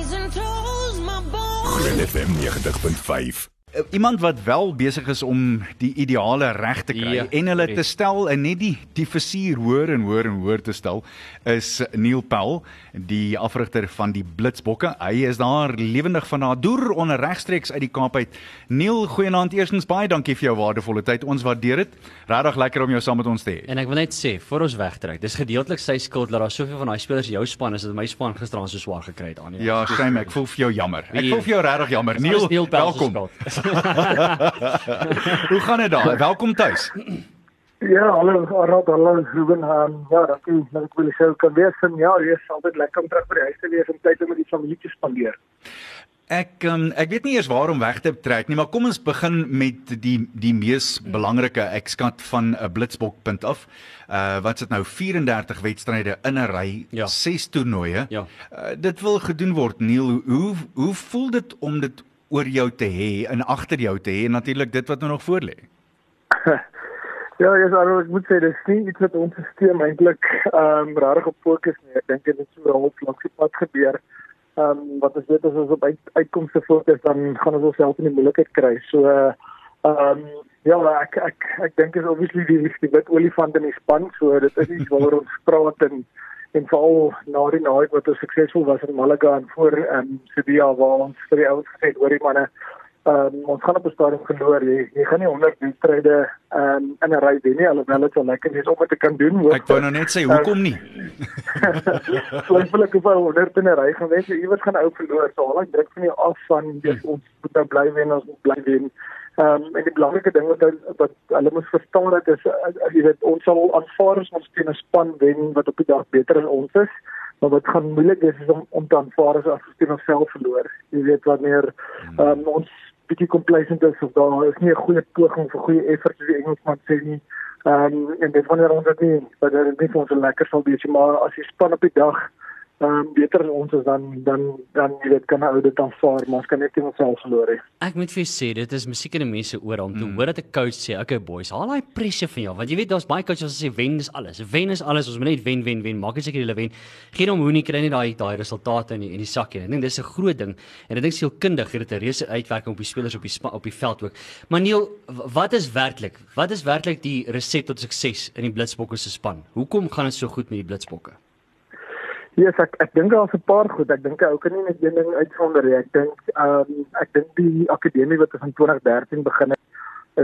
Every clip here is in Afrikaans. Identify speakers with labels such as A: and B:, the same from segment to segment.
A: knees and toes, my bones.
B: Groot FM 90.5.
C: Uh, Iemand wat wel besig is om die ideale reg te kry
D: Ja,
C: en hulle te stel en net die die versier hoor en hoor en hoor te stel is Neil Powell, die afrigter van die Blitsbokke. Hy is daar lewendig van Nadoer onder regstreeks uit die Kaap uit. Neil, goeienaand eerstens baie dankie vir jou waardevolle tyd. Ons waardeer dit. Regtig lekker om jou saam met ons te hê.
D: En ek wil net sê, voor ons wegtrek, dis gedeeltelik sy skuld dat daar soveel van daai spelers jou span is dat my span gisteraan so swaar gekry het aan.
C: Ja, shame, ek voel vir jou jammer. Ek voel vir jou regtig jammer. Neil,
D: Neil Pell
C: welkom. Hoe gaan dit daar? Welkom tuis.
E: Ja, hallo Arad, hallo Ruben. Um, ja, dankie dat ek wil sê kan wees en ja, dit is altyd lekker om terug by die huis te wees en tyd om met die familie te spandeer.
C: Ek um, ek weet nie eers waar om weg te trek nie, maar kom ons begin met die die mees belangrike ek skat van 'n blitsbokpunt af. Uh wat sit nou 34 wedstryde in 'n ry,
D: Ja.
C: 6 toernooie.
D: Ja.
C: Uh, dit wil gedoen word. Neil, hoe hoe voel dit om dit oor jou te hê en agter jou te hê en natuurlik dit wat nou nog voor lê?
E: Ja, ja, Arad, ek moet sê dis nie iets wat ons stelsel eintlik ehm um, regtig op fokus nie. Ek dink dit het so half langs die pad gebeur. Ehm um, wat ons weet as ons op uit, uitkomste fokus dan gaan ons onsself in die moeilikheid kry. So ehm um, ja, ek ek ek dink is obviously die die wit olifant in die span, so dit is iets waaroor ons praat en en veral na die naweek wat ons suksesvol was in Malaga en voor ehm um, Sevilla waar ons vir die ouens gesê het hoor die manne Ehm um, ons gaan op 'n stadium verloor. Jy, jy gaan nie 100 wedstryde ehm um, in 'n ry doen nie alhoewel dit so lekker is om dit te kan doen.
C: Ek wou nou net sê hoekom nie?
E: Twyfelik of hy 100 in 'n ry gaan wees, iewers gaan ou verloor. So al ek druk van jou af van dis ons moet nou bly wen, ons moet bly wen. Ehm um, en die belangrike ding wat wat hulle moet verstaan dat is uh, jy weet ons sal aanvaar as ons teen 'n span wen wat op die dag beter as ons is. Maar wat gaan moeilik is is om om te aanvaar as ons teen onsself verloor. Jy weet wanneer ehm um, ons bietjie complacent is of daar is nie 'n goeie poging vir goeie effort soos die Engelsman sê nie. Ehm um, en dit wanneer ons dit nie dat dit nie vir ons lekker sal wees nie, maar as die span op die dag ehm um, beter ons is dan dan dan jy weet kan 'n ou dit aanvaar, maar ons kan net nie onsself verloor nie.
D: Ek moet vir jou sê, dit is musiek in die mense oor om te hoor dat 'n coach sê, "Okay boys, haal daai pressure van jou." Want jy weet daar's baie coaches wat sê wen is alles. Wen is alles. Ons moet net wen, wen, wen. Maak net seker jy wen. Geen om hoe nie kry net daai daai resultate in die, in die sak nie. Ek dink dis 'n groot ding. En ek dink sielkundig het dit 'n reuse uitwerking op die spelers op die spa, op die veld ook. Maar Neil, wat is werklik? Wat is werklik die resep tot sukses in die Blitsbokke se span? Hoekom gaan dit so goed met die Blitsbokke?
E: Yes, ek ek dink daar's 'n paar goed. Ek dink ou kan nie net een ding uitsonder nie. Ek dink ehm um, ek dink die akademie wat in 2013 begin het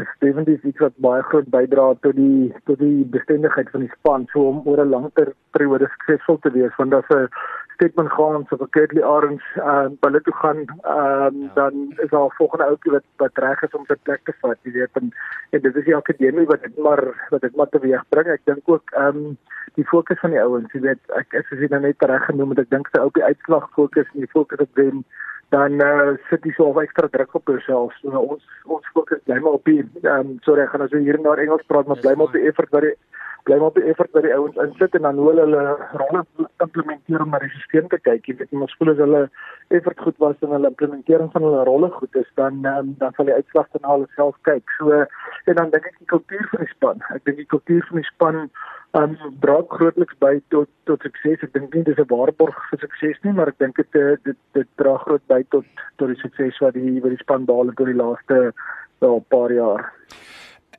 E: is definitief iets wat baie groot bydra tot die tot die bestendigheid van die span so om oor 'n langer periode suksesvol te wees want as 'n Steadman gaan of 'n Kurtley Arends uh, hulle toe gaan um, ja. dan is daar 'n volgende ouetjie wat wat reg is om sy plek te vat, jy weet en, en dit is die akademie wat dit maar wat dit maar teweeg bring. Ek dink ook ehm um, die fokus van die ouens, jy weet ek is nou net reg genoem het ek dink sy op die uitslag fokus en die fokus op wen dan uh, sit jy so ekstra druk op jouself. So uh, ons ons fokus bly maar op die ehm um, sorry ek gaan nou so hier na Engels praat maar bly maar op die effort wat die bly maar op die effort wat die ouens insit en dan hoe hulle rolle implementeer om na die stelsel te kyk. Jy weet ons voel as hulle effort goed was en hulle implementering van hulle rolle goed is dan um, dan sal die uitslag dan hulle self kyk. So en dan dink ek die kultuur van die span. Ek dink die kultuur van die span um dra grootliks by tot tot sukses. Ek dink nie dis 'n waarborg vir sukses nie, maar ek dink dit eh, dit dit dra groot by tot tot die sukses wat die wat die span behaal het oor die laaste wel paar jaar.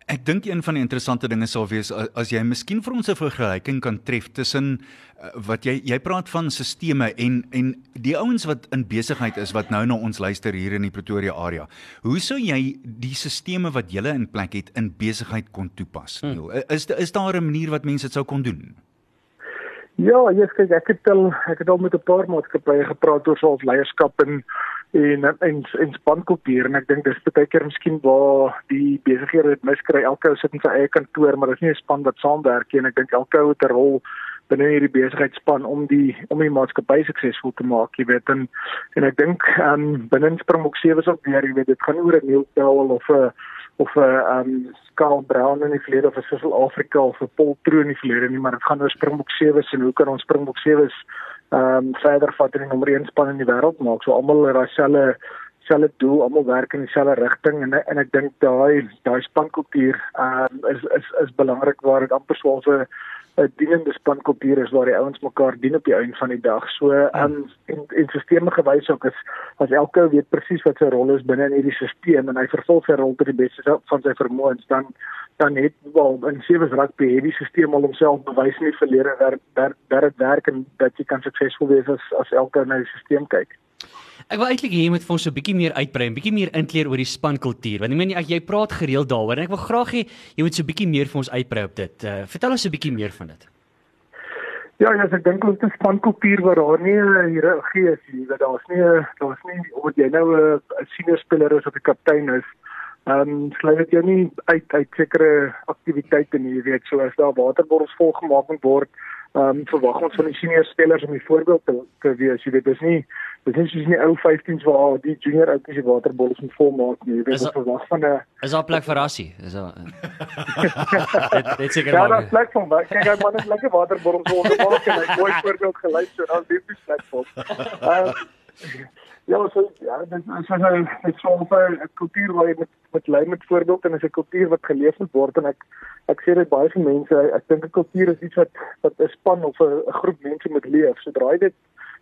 C: Ek dink een van die interessante dinge sal wees as jy miskien vir ons 'n vergelyking kan tref tussen uh, wat jy jy praat van sisteme en en die ouens wat in besigheid is wat nou na ons luister hier in die Pretoria area. Hoe sou jy die sisteme wat jy in plek het in besigheid kon toepas? Hmm. Is is daar 'n manier wat mense dit sou kon doen?
E: Ja, yes, kyk, ek het al ek het al met 'n paar maatskappye gepraat oor self leierskap en en en, en spankultuur en ek dink dis baie keer miskien waar die besighede dit miskry. Elke ou sit in sy eie kantoor, maar dis nie 'n span wat saamwerk nie en ek dink elke ou het 'n rol binne hierdie besigheidsspan om die om die maatskappy suksesvol te maak, jy weet en en ek dink ehm um, binne Springbok 7 is ook weer, jy weet, dit gaan oor 'n Neil Powell of 'n of 'n um Karl Brown in die verlede of 'n Cecil Afrika of 'n Paul Troo in die verlede nie, maar dit gaan oor Springbok 7 en hoe kan ons Springbok 7 um verder vat in die nommer 1 span in die wêreld maak. So almal het dieselfde selfe doel, almal werk in dieselfde rigting en en ek dink daai daai spankultuur um is is is belangrik waar dit amper so 'n 'n dienende spankultuur is waar die ouens mekaar dien op die einde van die dag. So um, en en sisteme gewys ook is as elke ou weet presies wat sy rol is binne in hierdie stelsel en hy vervul sy rol tot die beste van sy vermoëns dan dan het wel in sewe rugby het die stelsel al homself bewys in die verlede dat dat dat dit werk en dat jy kan suksesvol wees as as elke na die stelsel kyk.
D: Ek wil eintlik hê jy moet vir ons so 'n bietjie meer uitbrei, 'n bietjie meer inkleer oor die spankultuur. Want ek meen jy praat gereeld daaroor en ek wil graag hê jy moet so 'n bietjie meer vir ons uitbrei op dit. Uh, vertel ons 'n bietjie meer van dit.
E: Ja, ja, ek dink ons 'n spankultuur waar daar nie 'n hiërargie is nie. Dat daar's nie daar's nie of jy nou 'n senior speler is of 'n kaptein is. Ehm um, sluit dit jou nie uit uit sekere aktiwiteite nie, jy weet, so as daar waterbottels volgemaak moet word, ehm um, verwag ons van die senior spelers om 'n voorbeeld te, te wees. Jy weet, dis nie dis nie soos in die ou 15s waar die junior ouetjies die waterbottels moet volmaak nie. Jy weet, ons verwag van 'n
D: Is daar plek vir rassie? Is daar Dit dit seker
E: Ja,
D: maar.
E: daar's plek vir my. Kyk, hy man het lekker waterbottels volgemaak en hy mooi voorbeeld gelys, so dan dis die plek vir. Ehm Ja, so ja, dit is so 'n dit so 'n kultuur waar jy met met lei met voorbeeld en is 'n kultuur wat geleef moet word en ek ek sê dit baie vir mense, ek dink 'n kultuur is iets wat wat 'n span of 'n groep mense moet leef. Sodra jy dit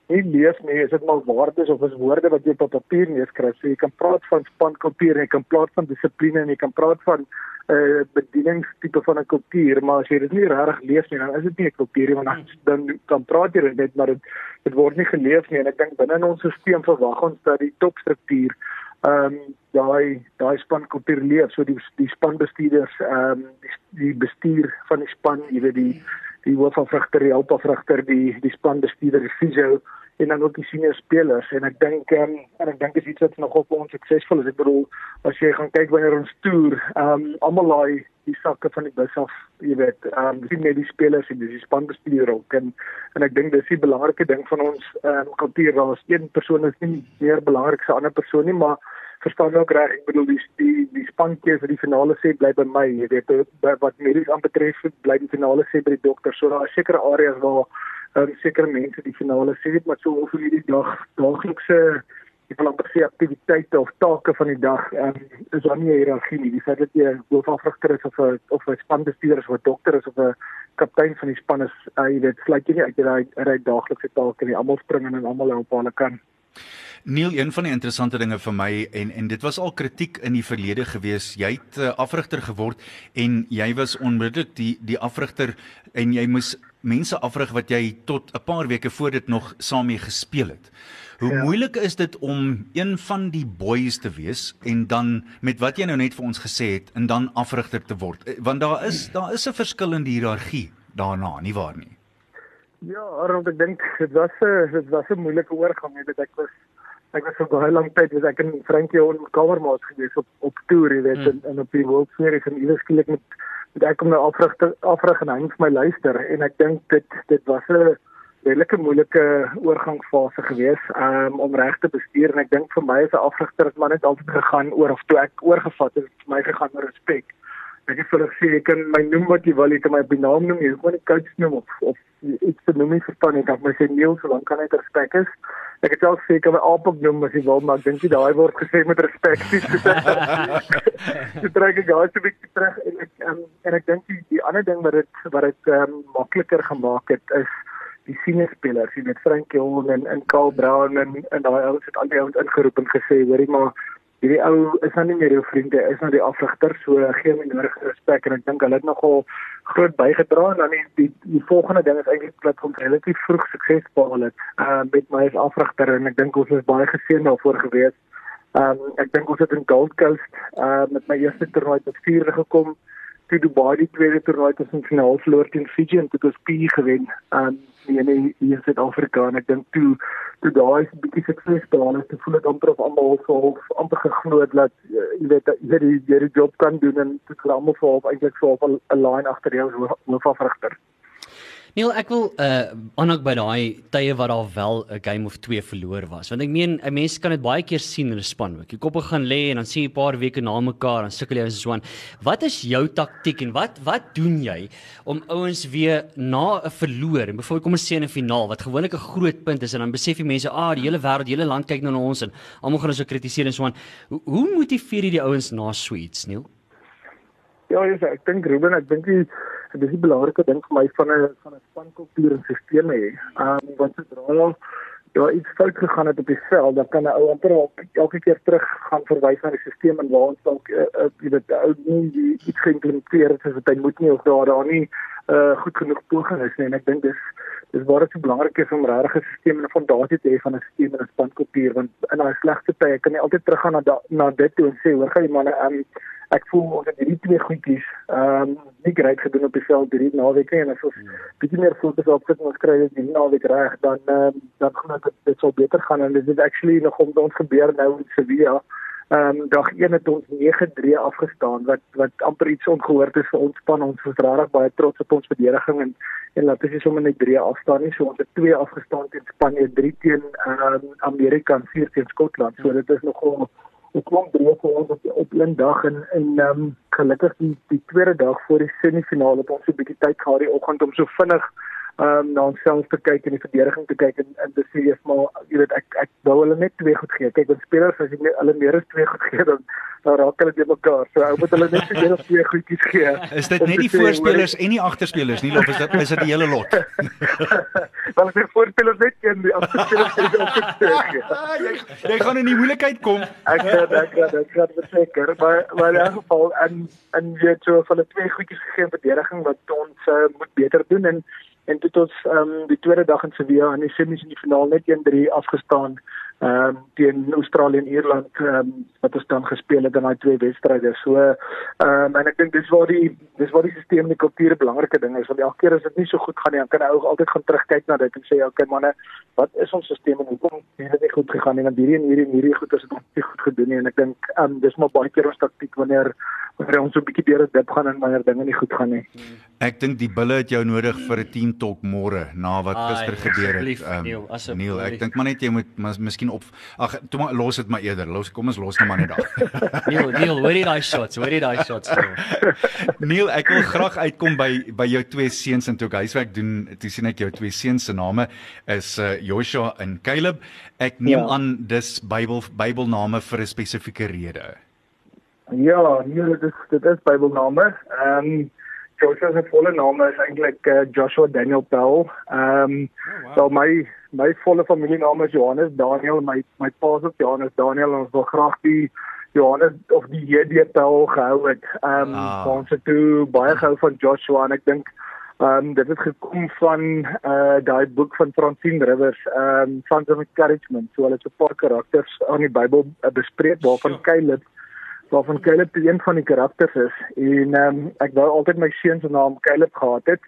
E: nie leef nie, is dit maar waardes of is woorde wat jy op papier neerskryf. So jy kan praat van spankultuur, jy kan praat van dissipline en jy kan praat van 'n uh, bedieningstipe van 'n kultuur, maar as jy dit nie regtig leef nie, dan is dit nie 'n kultuur nie, want dan dan kan praat jy dit net maar dit dit word nie geleef nie. En ek dink binne in ons stelsel verwag ons dat die topstruktuur ehm um, daai daai spankultuur leef. So die die spanbestuurders ehm um, die, die bestuur van die span jy weet die die hoofafrigter die hulpafrigter die die spanbestuurder die fisio en dan ook die senior spelers. En ek dink um, en ek dink is iets wat nogal vir ons suksesvol is. Ek bedoel as jy gaan kyk wanneer ons toer ehm um, almal laai die sakke van die bus af jy weet ehm um, sien net die spelers en dis die spanbestuurder ook. En en ek dink dis die belangrike ding van ons ehm um, kultuur. Daar is een persoon is nie meer belangrik as 'n ander persoon nie maar verstaan ook reg ek bedoel die die die spankeuse vir die finale sê bly by my jy weet wat medies aanbetref bly die finale sê by die dokter so daar is sekere areas waar um, sekere mense die finale sê dit maar so of hierdie dag daaglikse ek wil amper sê aktiwiteite of take van die dag um, is daar nie 'n hiërargie nie. Die feit dat jy hoofafrigter is of 'n of 'n spanbestuurder is of 'n dokter is of 'n kaptein van die span is, uh, jy weet, sluit jy nie uit daai daai daaglikse take nie. Almal spring in en almal help waar hulle kan.
C: Neil, een van die interessante dinge vir my en en dit was al kritiek in die verlede gewees. Jy het uh, afrigter geword en jy was onmiddellik die die afrigter en jy moes mense afrig wat jy tot 'n paar weke voor dit nog saam mee gespeel het. Hoe ja. moeilik is dit om een van die boys te wees en dan met wat jy nou net vir ons gesê het en dan afrigter te word? Want daar is daar is 'n verskil in die hiërargie daarna, nie waar nie?
E: Ja, Arnold, ek dink dit was 'n dit was 'n moeilike oorgang, jy weet ek was ek was vir baie lank tyd was ek in Frankie on kamermaat gewees op op toer, jy weet, hmm. en, en op die World Series en iewers skielik met met ek kom nou afrig afrig en hy moet my luister en ek dink dit dit was 'n redelike moeilike oorgangsfase gewees um, om reg te bestuur en ek dink vir my as 'n afrigter het maar net altyd gegaan oor of toe ek oorgevat het vir my gegaan oor respek. Ek het vir hulle gesê ek kan my noem wat jy wil, jy kan my by naam noem, jy kan my coach noem of of iets te noem nie verstaan ek, maar sê Neil, so dan kan ek respek is. Ek het ek kan my Apok noem as jy wil, maar ek dink jy daai word gesê met respek. Jy trek ek gou 'n bietjie terug en ek um, en ek dink die, die ander ding wat dit wat dit um, makliker gemaak het is die senior spelers, jy weet Frankie Hall en en Karl Brown en en daai ouens het al die ouens ingeroep en gesê, hoorie maar hierdie ou is nou nie meer jou vriende, is nou die afrigter, so gee hom nodige respek en ek dink hulle het nogal groot bygedra en dan die, die die volgende ding is eintlik dat ons relatief vroeg sukses behaal het uh, met my as afrigter en ek dink ons is baie geseën daarvoor gewees. Um, ek dink ons het in Gold Coast uh, met my eerste toernooi tot vierde gekom toe Dubai die tweede toernooi tussen finaal verloor teen Fiji en dit was P gewen. Um nee nee hier in Suid-Afrika en ek dink toe toe daai is 'n bietjie sukses behaal het, voel dit amper of almal so half amper geglo het dat uh, jy weet jy die jy die job kan doen en dit almal so half eintlik so 'n line agter jou hoofafrigter.
D: Neil, ek wil uh aanhou by daai tye wat daar wel 'n game of 2 verloor was. Want ek meen, 'n mens kan dit baie keer sien in 'n span ook. Die koppe gaan lê en dan sien jy 'n paar weke na mekaar dan sukkel jy so aan. Wat is jou taktik en wat wat doen jy om ouens weer na 'n verloor en byvoorbeeld kom ons sê in 'n finaal wat gewoonlik 'n groot punt is en dan besef die mense, "Ah, die hele wêreld, die hele land kyk nou na ons en almal gaan ons so kritiseer en so aan." Hoe, hoe motiveer jy die ouens na Sweets, Neil?
E: Ja, ek dink Ruben, ek dink die So dis die belangrike ding vir my van 'n van 'n spankultuur en stelsel hê. Ehm um, want sodra ja iets fout gegaan het op die veld, dan kan 'n ou amper elke, keer terug gaan verwys na die stelsel en waar ons dalk uh, uh, jy weet ou nie iets geïmplementeer het soos wat hy moet nie of daar daar nie uh, goed genoeg poging is nie en ek dink dis dis waar dit so belangrik is om regtig 'n stelsel en 'n fondasie te hê van 'n stelsel en 'n spankultuur want in daai slegte tye kan jy altyd teruggaan na da, na dit toe en sê hoor gaan die manne um, ek voel ons het hierdie twee goedjies ehm um, nie reg gedoen op die veld hierdie naweek en as ons hmm. bietjie meer fokus op sit en ons kry dit hierdie naweek reg dan um, dan gaan dit dit sal beter gaan en dit is actually nog om ons gebeur nou in Sevilla Ehm um, dag 1 het ons 9-3 afgestaan wat wat amper iets ongehoord is vir ons span. Ons was regtig baie trots op ons verdediging en en laat ons sommer net 3 afstaan nie. So ons het 2 afgestaan teen Spanje, 3 teen ehm um, Amerika en 4 teen Skotland. So dit is nogal 'n klomp breë vir ons op op een dag en en ehm um, gelukkig die die tweede dag voor die semifinale het ons so 'n bietjie tyd gehad die oggend om so vinnig um, na onsself te kyk en die verdediging te kyk en en te sê maar jy weet ek ek wou hulle net twee goed gee. Kyk, want spelers as jy net hulle meer as twee goed gee dan dan raak hulle te mekaar. So ou moet hulle net so een of twee goedjies gee.
C: Is dit net die voorspelers en die agterspelers nie of is dit is dit die hele lot?
E: Want as die voorspelers net een die agterspelers is ook gesteek.
C: jy jy gaan in die moeilikheid kom.
E: Ek ek ek ek ek gaan verseker maar maar in elk geval en en jy het so van die twee goedjies gegee verdediging wat ons uh, moet beter doen en en dit ons ehm um, die tweede dag in Sevilla in die semis in die finaal net 1-3 afgestaan ehm um, teen Australië en Ierland ehm um, wat ons dan gespeel het in daai twee wedstryde. So ehm um, en ek dink dis waar die dis waar die stelsel en die kultuur 'n belangrike ding is want elke keer as dit nie so goed gaan nie, dan kan jy ook altyd gaan terugkyk na dit en sê okay manne, wat is ons stelsel en hoekom het dit nie goed gegaan nie? Want hierdie en hierdie en hierdie goed is dit nie goed gedoen nie en ek dink ehm um, dis maar baie keer ons taktiek wanneer wanneer ons so 'n bietjie deur dit dip gaan en wanneer dinge nie goed gaan nie.
C: Ek dink die bulle het jou nodig vir 'n team talk môre na wat gister gebeur het.
D: Um, Neil,
C: ek dink maar net jy moet mas, miskien op ag toe maar los dit maar eerder. Los kom ons los net maar net daar.
D: Neil, Neil, hoor jy daai shots? Hoor jy daai shots?
C: Neil, ek wil graag uitkom by by jou twee seuns en toe ek huiswerk doen, toe sien ek jou twee seuns se name is uh, Joshua en Caleb. Ek neem ja. aan dis Bybel Bybelname vir 'n spesifieke rede.
E: Ja, nee, dit is dit is Bybelname. Ehm um, Joshua se volle naam is eintlik uh, Joshua Daniel Powell. Ehm um, oh, wow. so my my volle familienaam is Johannes Daniel, my my pa se Johannes Daniel en ons wil graag die Johannes of die JD Powell gehou het. Ehm um, ah. ons het toe baie gehou van Joshua en ek dink ehm um, dit het gekom van uh daai boek van Francine Rivers, ehm um, Sons of Encouragement. So hulle het 'n paar karakters aan die Bybel uh, bespreek waarvan Caleb waarvan Caleb een van die karakters is en ehm um, ek wou altyd my seun se naam Caleb gehad het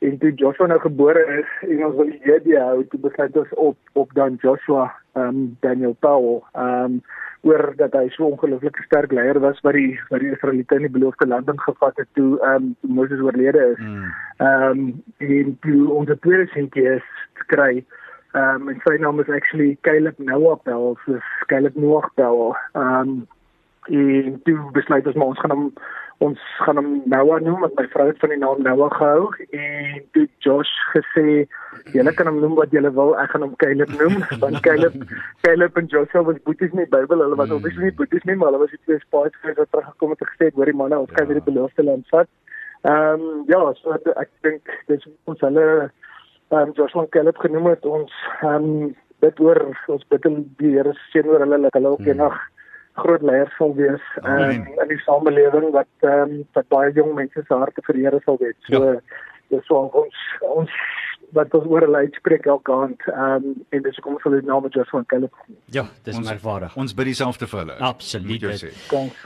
E: en toe Joshua nou gebore is en ons wil die idee hou toe besluit ons op op dan Joshua ehm um, Daniel Powell ehm um, oor dat hy so ongelooflik sterk leier was wat die wat die Israeliete in die beloofde land ingevat het toe ehm um, Moses oorlede is. Mm. Ehm um, en toe ons tweede seentjie is kry ehm um, en sy naam is actually Caleb Noah Powell, so Caleb Noah Powell. Ehm um, en toe besluit ons maar ons gaan hom ons gaan hom Noah noem want my vrou het van die naam Noah gehou en toe Josh gesê julle kan hom noem wat julle wil ek gaan hom Caleb noem want Caleb Caleb en Joshua was boeties in die Bybel hulle was hmm. obviously nie boeties nie maar hulle was die twee spies wat teruggekom het en gesê hoor die manne ons gaan weer die beloofde land vat ehm um, ja so ek dink dis ons hulle ehm um, Joshua en Caleb genoem het ons ehm um, dit oor ons bid die Here seën oor hulle dat hulle ook hmm. Groot leiers sal wees um, in die samelewing wat ehm um, wat baie jong mense se harte vir Here sal wees. So ja. dis so ons ons wat ons oor hulle uitspreek elke aand ehm um, en dis kom vir die naam van Joshua Caleb.
D: Ja, dis merkwaardig.
C: Ons bid dieselfde vir hulle.
D: Absoluut.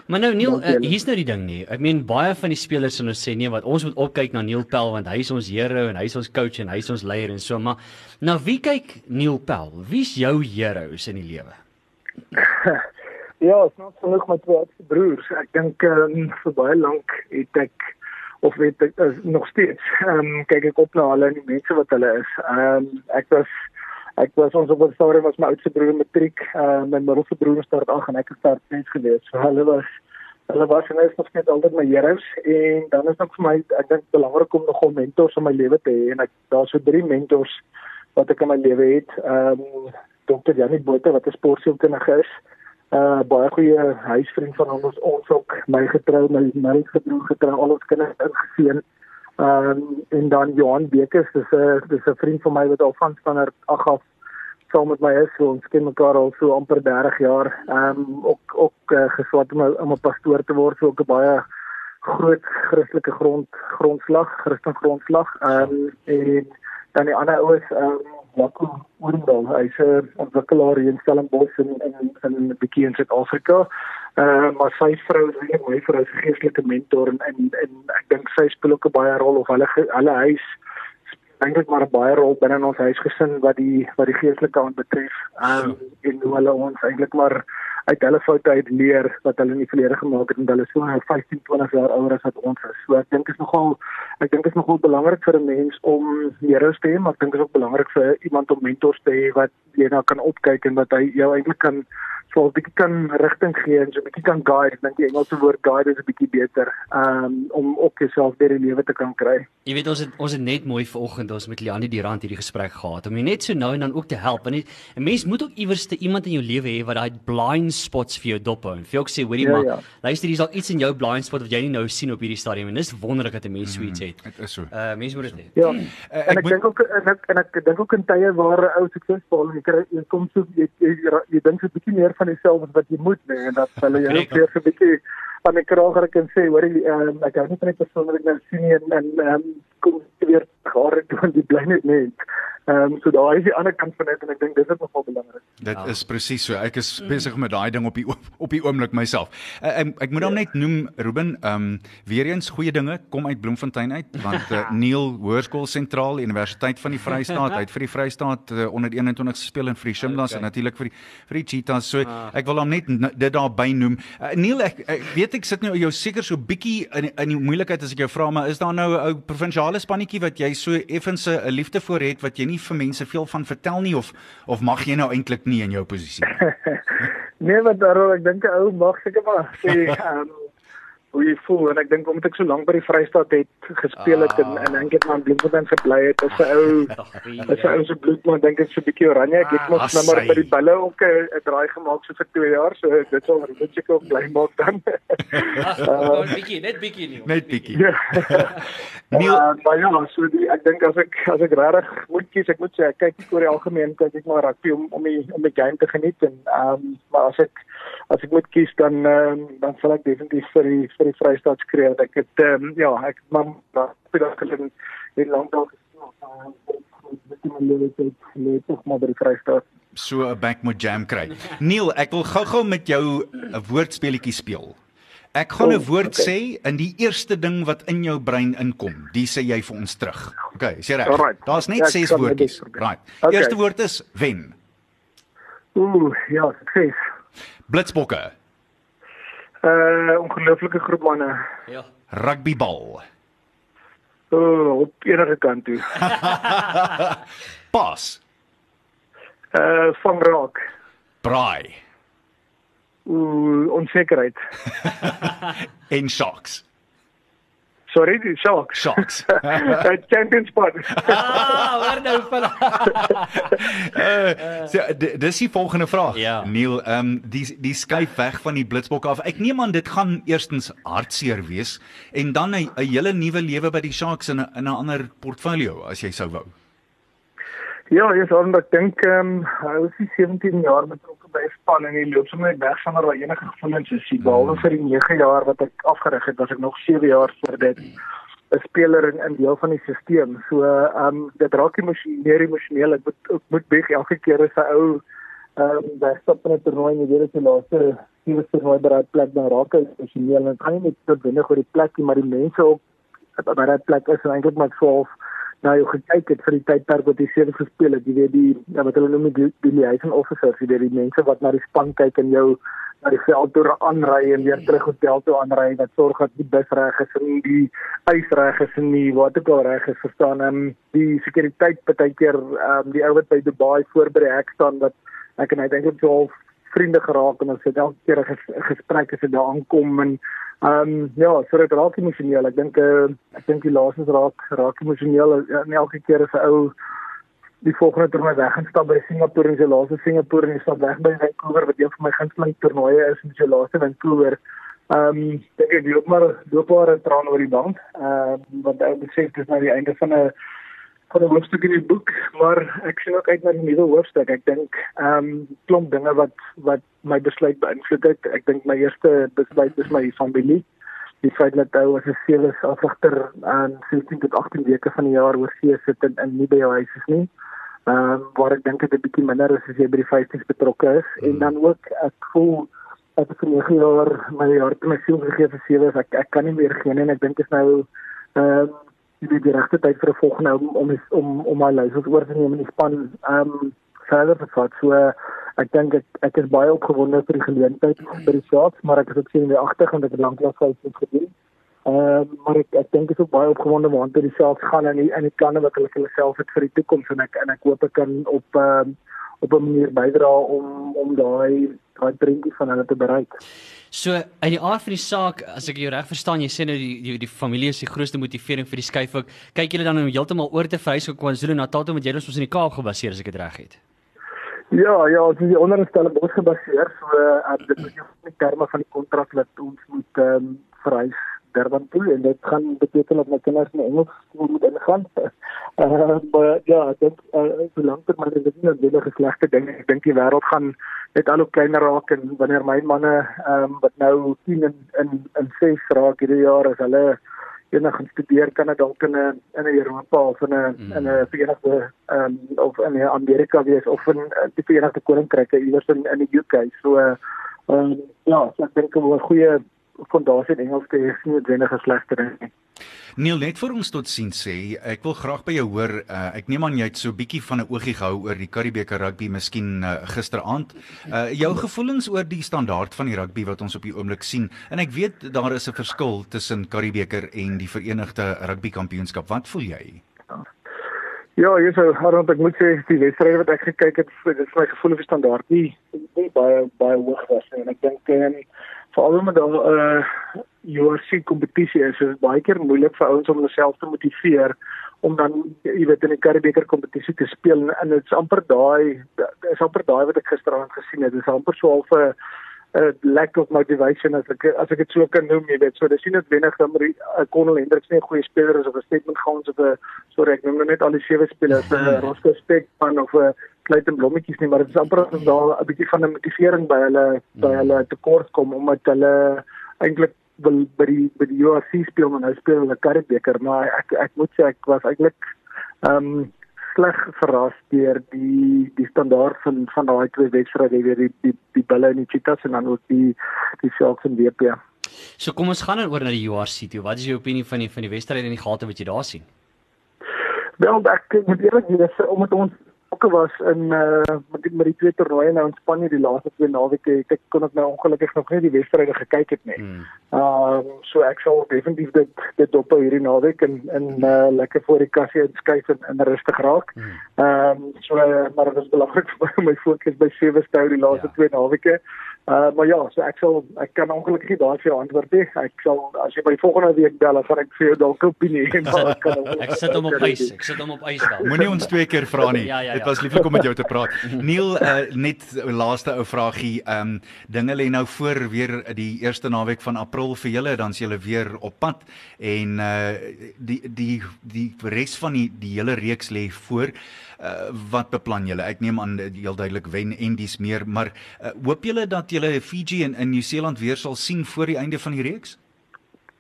D: Maar nou Neil, uh, hier's nou die ding nie. Ek meen baie van die spelers sal nou sê nee, wat ons moet opkyk na Neil Pel want hy is ons hero en hy is ons coach en hy is ons leier en so maar nou wie kyk Neil Pel? Wie's jou heroes in die lewe?
E: Ja, ek het genoeg met twee oudste broers. Ek dink um, vir baie lank het ek of weet ek is nog steeds ehm um, kyk ek op na hulle en die mense wat hulle is. Ehm um, ek was ek was ons op 'n stadium was my oudste broer matriek, ehm uh, my middelste broer start ag en ek het start net gewees. So hulle was hulle was en is nog steeds altyd my heroes en dan is dit vir my ek dink belangrik om nog 'n mentor in my lewe te hê en ek daar's so drie mentors wat ek in my lewe het. Ehm um, Dr. Janie Botha wat 'n sportsielkundige is uh baie goeie huisvriend van ons ons ook my getrou my my getrou getrou al ons kinders ingeseën Ehm um, en dan Johan Bekes, dis 'n dis 'n vriend van my wat al van standaard 8 af saam met my is. So ons ken mekaar al so amper 30 jaar. Ehm um, ook ook uh, geswat om om 'n pastoor te word, so ook 'n baie groot Christelike grond grondslag, Christelike grondslag. Ehm um, en dan die ander ou is ehm um, Jaco Oorendal. Hy's 'n ontwikkelaar hier in Stellenbosch in in in 'n bietjie in Suid-Afrika. Uh maar sy vrou is weer my vrou se geestelike mentor en en, en ek dink sy speel ook 'n baie rol of hulle hulle huis eintlik maar 'n baie rol binne ons huisgesin wat die wat die geestelike kant betref. Um en hoe hulle ons eintlik maar uit hulle foute uit leer wat hulle in die verlede gemaak het en hulle so 15, 20 jaar ouer as wat ons is. So ek dink is nogal ek dink is nogal belangrik vir 'n mens om leerders te hê, maar ek dink is ook belangrik vir iemand om mentors te hê wat jy nou kan opkyk en wat hy jou eintlik kan so 'n bietjie kan rigting gee en so 'n bietjie kan guide. Ek dink die Engelse woord guide is 'n bietjie beter um, om op jouself deur die lewe te kan kry.
D: Jy weet ons het ons het net mooi vanoggend ons met Lianie Durant hierdie gesprek gehad om jy net so nou en dan ook te help. Want 'n mens moet ook iewers te iemand in jou lewe hê wat daai blind spots vir jou dop hou. En vir jou sê, hoorie
E: Ja,
D: maar,
E: ja.
D: luister hier's al iets in jou blind spot wat jy nie nou sien op hierdie stadium en dis wonderlik dat 'n mens so iets het.
C: Dit is so.
D: Uh mense moet dit hê.
E: Ja.
C: Eh,
E: en
C: ek
E: ek
C: moet-
E: dink ook en ek en ek dink ook in tye waar ou suksesvol is, jy kry jy kom so jy jy, jy, jy dink so 'n bietjie meer van jouself as wat jy moet nee en dat hulle jou
D: Korrek.
E: weer so 'n bietjie aan die kraag raak en sê, hoor jy um, ek hou nie van die persoon wat ek nou sien nie en en um, kom weer gare doen die bly net net. Ehm um, so daai is die ander kant van dit en ek dink dis ook nogal belangrik.
C: Dit is presies so. Ek is besig met daai ding op die op die oomblik myself. Uh, ek, ek moet hom net noem Ruben, ehm um, weer eens goeie dinge kom uit Bloemfontein uit want uh, Neil Hoërskool Sentraal Universiteit van die Vrystaat uit vir die Vrystaat uh, onder 21 gespeel en vir die Shimlas okay. en natuurlik vir die vir die Cheetahs. So ek wil hom net dit daarby noem. Uh, Neil, ek, ek weet ek sit nou jou seker so bietjie in in die moeilikheid as ek jou vra, maar is daar nou 'n ou provinsiale spannetjie wat jy so effens 'n liefde vir het wat jy nie vir mense veel van vertel nie of of mag jy nou eintlik nie in jou posisie nie?
E: Nee, wat daaroor ek dink 'n ou mag seker maar sê ehm hoe jy voel en ek dink omdat ek so lank by die Vrystaat het gespeel het en en dink ek maar in Bloemfontein gebly het as 'n ou as 'n ou se bloed maar dink ek so 'n bietjie oranje ek het mos
C: Ah,
E: nou maar by die bulle ook 'n draai gemaak so vir 2 jaar so dit sal Ruben seker ook bly maak dan
D: Gewoon bietjie, net bietjie nie.
C: Net bietjie.
E: ja
C: Neil,
E: Uh, maar ja, so die, ek dink as ek as ek regtig moet kies, ek moet sê ek kyk oor die algemeen kyk ek maar rugby om om die om die game te geniet en ehm um, maar as ek as ek moet kies dan um, dan sal ek definitief vir die vir die Vrystaat skree. want Ek het um, ja, ek rugby dat ek in in Landau gespeel het. Tog maar by die Vrystaat.
C: so 'n back moet jam kry. Neil, ek wil gou-gou met jou 'n woordspeletjie speel. Ek gaan 'n
E: Oh,
C: woord
E: okay.
C: sê en die eerste ding wat in jou brein inkom, dis sê jy vir ons terug. Okay, is jy reg?
E: Alright.
C: Daar's net
E: Ja, ek
C: 6
E: sal my
C: woordjies. Right.
E: Okay.
C: Eerste woord is wen.
E: Ooh, ja, sukses.
C: Blitsbokke,
E: Uh ongelooflike groep manne.
D: Ja.
C: rugbybal,
E: Ooh, op enige kant toe.
C: pas,
E: Uh van raak.
C: braai
E: Ooh, onsekerheid.
C: en sharks.
E: Sorry, die Sharks.
C: Sharks.
E: Champions Spot.
D: Ah, hoor nou van.
C: Uh, so, dis die volgende vraag.
D: Ja.
C: Neil, ehm um, die die skuif weg van die blitsbokke af. Ek neem aan dit gaan eerstens hartseer wees en dan 'n hele nuwe lewe by die Sharks in 'n in 'n ander portfolio as jy sou wou.
E: ja, jy's aan ek dink ehm um, hy was die 17 jaar betrokke by 'n span en hy loop sommer weg sonder waar enige gevoelens is. Behalwe vir die 9 jaar wat ek afgerig het, was ek nog 7 jaar voor dit 'n speler in in deel van die stelsel. So ehm um, dit raak emosioneel, meer emosioneel. Ek moet ek moet beg elke keer as 'n ou ehm um, wegstap in 'n toernooi en jy weet die laaste sewe toernooi by daai plek dan raak hy emosioneel en kan jy net tot binne oor die plek nie, maar die mense ook wat by daai plek is en eintlik maar 12 nou jou gekyk het vir die tydperk wat jy sewe gespeel het, jy weet die ja, wat hulle noem die die liaison officers, jy weet die mense wat na die span kyk en jou na die veld toe aanry en weer terug hotel toe aanry wat sorg dat die bus reg is en die ys reg is en die wat ook al reg is verstaan? En die sekuriteit partykeer ehm um, die ou wat by Dubai voor by die hek staan wat ek en hy het eintlik so half vriende geraak en ons het elke keer 'n ges, gesprek as dit daar aankom en ehm um, ja, so dit raak emosioneel. Ek dink uh, ek dink die laaste raak raak emosioneel en elke keer as 'n ou die volgende toernooi weg gaan stap by Singapore en sy laaste Singapore en hy stap weg by Vancouver wat een van my gunsteling toernooie is en sy laaste Vancouver. Ehm um, ek loop maar loop maar 'n traan oor die bank. Ehm uh, want ek besef dis nou die einde van 'n van 'n hoofstuk in die boek, maar ek sien ook uit na die nuwe hoofstuk. Ek dink ehm um, klomp dinge wat wat my besluit beïnvloed het. Ek dink my eerste besluit is my familie. Die feit dat hy was 'n sewe afsigter aan 16 tot 18 weke van die jaar oor see sit en, en nie by jou huis is nie. Ehm um, waar ek dink dit 'n bietjie minder is as jy by die 50s betrokke is mm. en dan ook ek voel ek het vir 9 jaar my hart en my siel gegee vir sewe ek ek kan nie meer gee en ek dink dit is nou ehm um, die die regte tyd vir 'n volgende om om om om my leiers oor te neem in die span ehm um, verder te vat so ek dink ek ek is baie opgewonde vir die geleentheid by die Sharks maar ek is ook sien weer agter want ek het lanklaas gehou het gedoen ehm um, maar ek ek dink ek is ook baie opgewonde want toe die Sharks gaan en die en die planne wat hulle vir hulle self het vir die toekoms en ek en ek hoop ek kan op ehm um, op 'n manier bydra om om daai daai prentjie van hulle te bereik.
D: So uit die aard van die saak, as ek jou reg verstaan, jy sê nou die die, die familie is die grootste motivering vir die skuif ook. Kyk julle dan om heeltemal oor te verhuis op KwaZulu-Natal toe met julle ons in die Kaap gebaseer as ek dit reg het.
E: Ja, ja, ons is onderstel op ons gebaseer, so uh, dit is nie terme van die kontrak wat ons moet ehm um, verhuis Durban toe en dit gaan beteken dat my kinders in Engels skool moet ingaan. Uh, maar ja, ek dink uh, so lank termyn is dit nie 'n baie geslegte ding. Ek dink die wêreld gaan net al hoe kleiner raak en wanneer my manne ehm um, wat nou 10 in in in 6 raak hierdie jaar as hulle enig gaan studeer kan dit dalk in 'n in Europa of in 'n mm. in 'n Verenigde ehm um, of in Amerika wees of in uh, die Verenigde Koninkryk iewers in in die UK. So ehm um, ja, so ek dink 'n goeie fondasie in Engels te hê is nie noodwendig 'n slegte ding nie.
C: Neil net vir ons tot sien sê, ek wil graag by jou hoor. Uh, ek neem aan jy het so 'n bietjie van 'n oogie gehou oor die Karibeker rugby miskien uh, gisteraand. Uh, jou gevoelens oor die standaard van die rugby wat ons op die oomblik sien. En ek weet daar is 'n verskil tussen Karibeker en die Verenigde Rugby Kampioenskap. Wat voel jy?
E: Ja, jy sou Harold ek moet sê die wedstryd wat ek gekyk het, dit is my gevoel oor die standaard nie, nie baie baie hoog was nie. En ek dink en veral met daai uh URC kompetisie is dit baie keer moeilik vir ouens om hulself te motiveer om dan jy weet in die Karibeker kompetisie te speel en dit is amper daai is amper daai wat ek gisteraand gesien het. Dit is amper so half 'n 'n lack of motivation as ek as ek dit so kan noem, jy weet. So dis nie net wenig dan maar Connell Hendricks nie 'n goeie speler is of 'n statement gehans of 'n sorry ek noem nou net al die sewe spelers 'n Roscoe Spek van of 'n kleit en blommetjies nie, maar dit is amper asof daar 'n bietjie van 'n motivering by hulle by hmm. hulle tekort kom omdat hulle eintlik wil by die by die URC speel maar nou speel hulle Karibeker, maar ek ek moet sê ek was eintlik ehm um, sleg verras deur die die standaard van van daai twee wedstryde weer die die die Bulle en die Cheetahs en dan ook die die Sharks en WP.
D: So kom ons gaan dan oor na die URC toe. Wat is jou opinie van die van die wedstryde en die gate wat jy daar sien?
E: Wel, ek moet eerlik wees omdat ons betrokke was in uh met die, met die twee toernooie nou in Spanje die laaste twee naweke ek kon ek nou ongelukkig nog nie die wedstryde gekyk het nie. Ehm mm. um, so ek sal definitief dit dit op hierdie naweek en in uh lekker voor die kassie inskuif en, en rustig raak. Ehm mm. um, so uh, maar dit is belangrik vir my fokus by sewe stou die laaste ja. twee naweke. Uh maar ja, so ek sal ek kan ongelukkig nie daar vir jou antwoord nie. Ek sal as jy by volgende week bel, dan gaan ek vir jou dalk 'n opinie hê, maar ek kan
D: Ek sit hom op ys. Ek sit hom op ys daar.
C: Moenie ons twee keer vra nie. ja, ja, ja. Dit was lieflik om met jou te praat. Neil, uh net laaste ou vragie. Um dinge lê nou voor weer die eerste naweek van April vir julle, dan is julle weer op pad en uh die die die res van die die hele reeks lê voor. Uh, wat beplan julle? Ek neem aan heel duidelik wen en dis meer, maar uh, hoop julle dat julle Fiji en in Nieu-Seeland weer sal sien voor die einde van die reeks?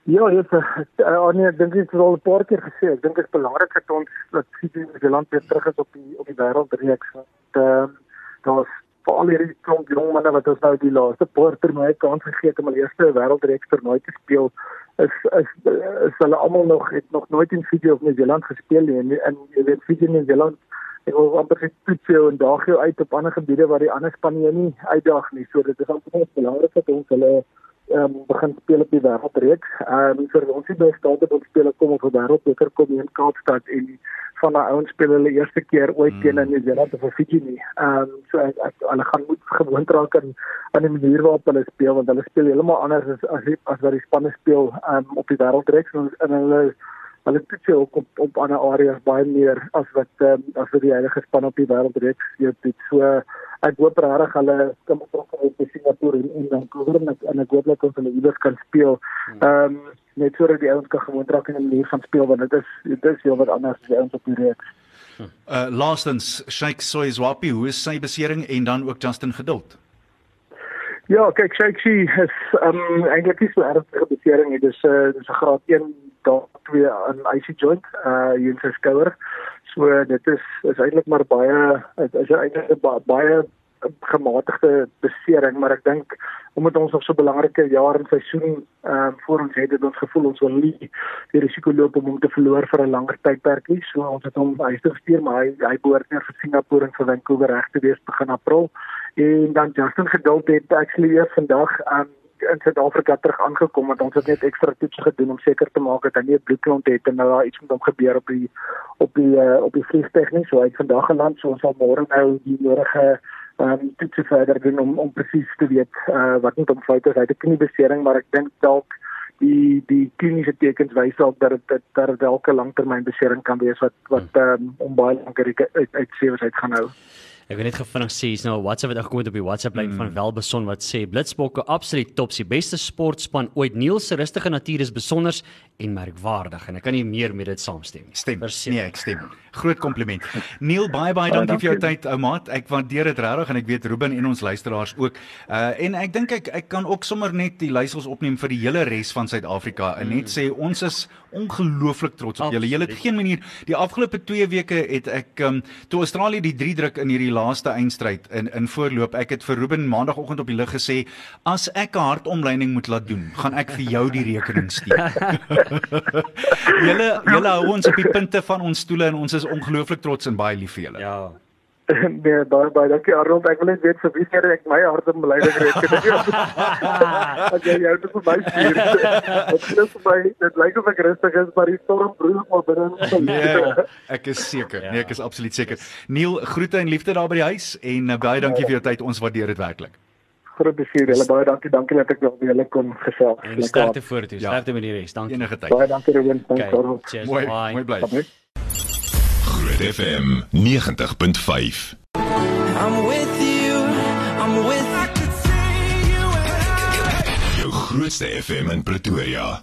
E: Ja, ja, uh, nee, ek dink dit is al 'n paar keer gesê. Ek dink dit is belangrik dat ons dat Fiji en Nieu-Seeland weer terug is op die op die wêreldreeks. Ehm uh, daar's veral hierdie klomp jong manne wat ons nou die laaste paar toernooie kans gegee het om hulle eerste wêreldreeks toernooi te speel. Is is is hulle almal nog het nog nooit in Fiji of Nieu-Seeland gespeel nie en, en jy weet Fiji en Nieu-Seeland ek wil amper sê toets jou en daag jou uit op ander gebiede waar die ander span jou nie uitdaag nie. So dit is amper belangrik dat ons hulle ehm um, begin speel op die wêreldreeks. Ehm um, vir ons die beste staat op speel kom op die wêreldbeker kom in Kaapstad en van daai ouens speel hulle eerste keer ooit teen mm. in Nieu-Seeland of Fiji nie. Ehm um, so ek, ek hulle gaan moet gewoond raak aan aan die manier waarop hulle speel want hulle speel heeltemal anders as as, as wat die spanne speel ehm um, op die wêreldreeks en, en hulle hulle toets ook op op ander areas baie meer as wat um, as wat die heilige span op die wêreldreeks doen. So ek hoop regtig hulle kan betrek op die Singapore en en Vancouver en ek, en ek hoop dat ons hulle iewers kan speel. Ehm um, net sodat die ouens kan gewoon raak in 'n manier van speel want dit is dit is heel wat anders as die ouens op die reeks.
C: Uh laastens, Sheikh Soizwapi, hoe is sy besering en dan ook Justin Geduld?
E: Ja, kyk, Shakesy is um eintlik nie so ernstige besering nie. Dis 'n uh, dis 'n graad 1 daar 2 aan IC joint uh hier in sy skouer. So dit is is eintlik maar baie is, eintlik 'n baie, baie gematigde besering, maar ek dink omdat ons nog so belangrike jaar in seisoen ehm uh, voor ons het, het ons gevoel ons wil nie die risiko loop om hom te verloor vir 'n langer tydperk nie. So ons het hom huis toe gestuur, maar hy hy behoort neer vir Singapore en vir Vancouver reg te wees begin April. En dan Justin Geduld het actually eers vandag um, in Suid-Afrika terug aangekom want ons het net ekstra toetse gedoen om seker te maak dat hy nie 'n bloedklont het en nou daar iets met hom gebeur op die op die uh, op die vliegtuig nie. So hy het vandag geland, so ons sal môre nou die nodige um, toetse verder doen om om presies te weet uh, wat met hom fout is. Hy het 'n kniebesering, maar ek dink dalk die die kliniese tekens wys dalk dat dit dat dalk 'n langtermynbesering kan wees wat wat um, om baie lank uit uit, uit sewe uit gaan hou.
D: Ek wil net gevinnig sê, is nou 'n WhatsApp wat gekom het op die WhatsApp lyn mm. van Welbeson wat sê Blitsbokke absoluut top, die beste sportspan ooit. Niels se rustige natuur is besonder en merkwaardig en ek kan nie meer met dit saamstem nie.
C: Stem. Nee, ek stem. Groot kompliment. Neil, baie baie dankie, dankie vir jou tyd, ou maat. Ek waardeer dit regtig en ek weet Ruben en ons luisteraars ook. Uh en ek dink ek ek kan ook sommer net die leiersels opneem vir die hele res van Suid-Afrika en net sê ons is ongelooflik trots op julle. Julle het geen manier die afgelope 2 weke het ek um toe Australië die 3 druk in hierdie laaste eindstryd in in voorloop. Ek het vir Ruben maandagooggend op die lig gesê as ek 'n hartomleiding moet laat doen, gaan ek vir jou die rekening stuur. julle julle hou ons op die punte van ons stoele en ons is ongelooflik trots en baie lief vir julle.
D: Ja.
E: nee, baie baie dankie Arnold. Ek wil net weet vir wie keer ek my hart om beleiding rekening. As jy jou te verby stuur. Dit is vir my dit lyk of ek rustig is, maar die storm broei maar binne.
C: Nee, ek is seker. Nee, ek is absoluut seker. Neil, groete en liefde daar by die huis en uh, baie dankie vir jou tyd. Ons waardeer dit werklik.
E: Groot besier. Julle baie dankie. Dankie dat ek nog weer julle kon gesels.
D: En sterkte vorentoe. Sterkte met die res. Dankie.
C: Enige tyd.
E: Baie dankie Ruben. Dankie Arnold.
C: Mooi, mooi bly.
B: Groot FM 90.5.
A: I'm with you. I'm with you
B: Jou grootste FM in Pretoria.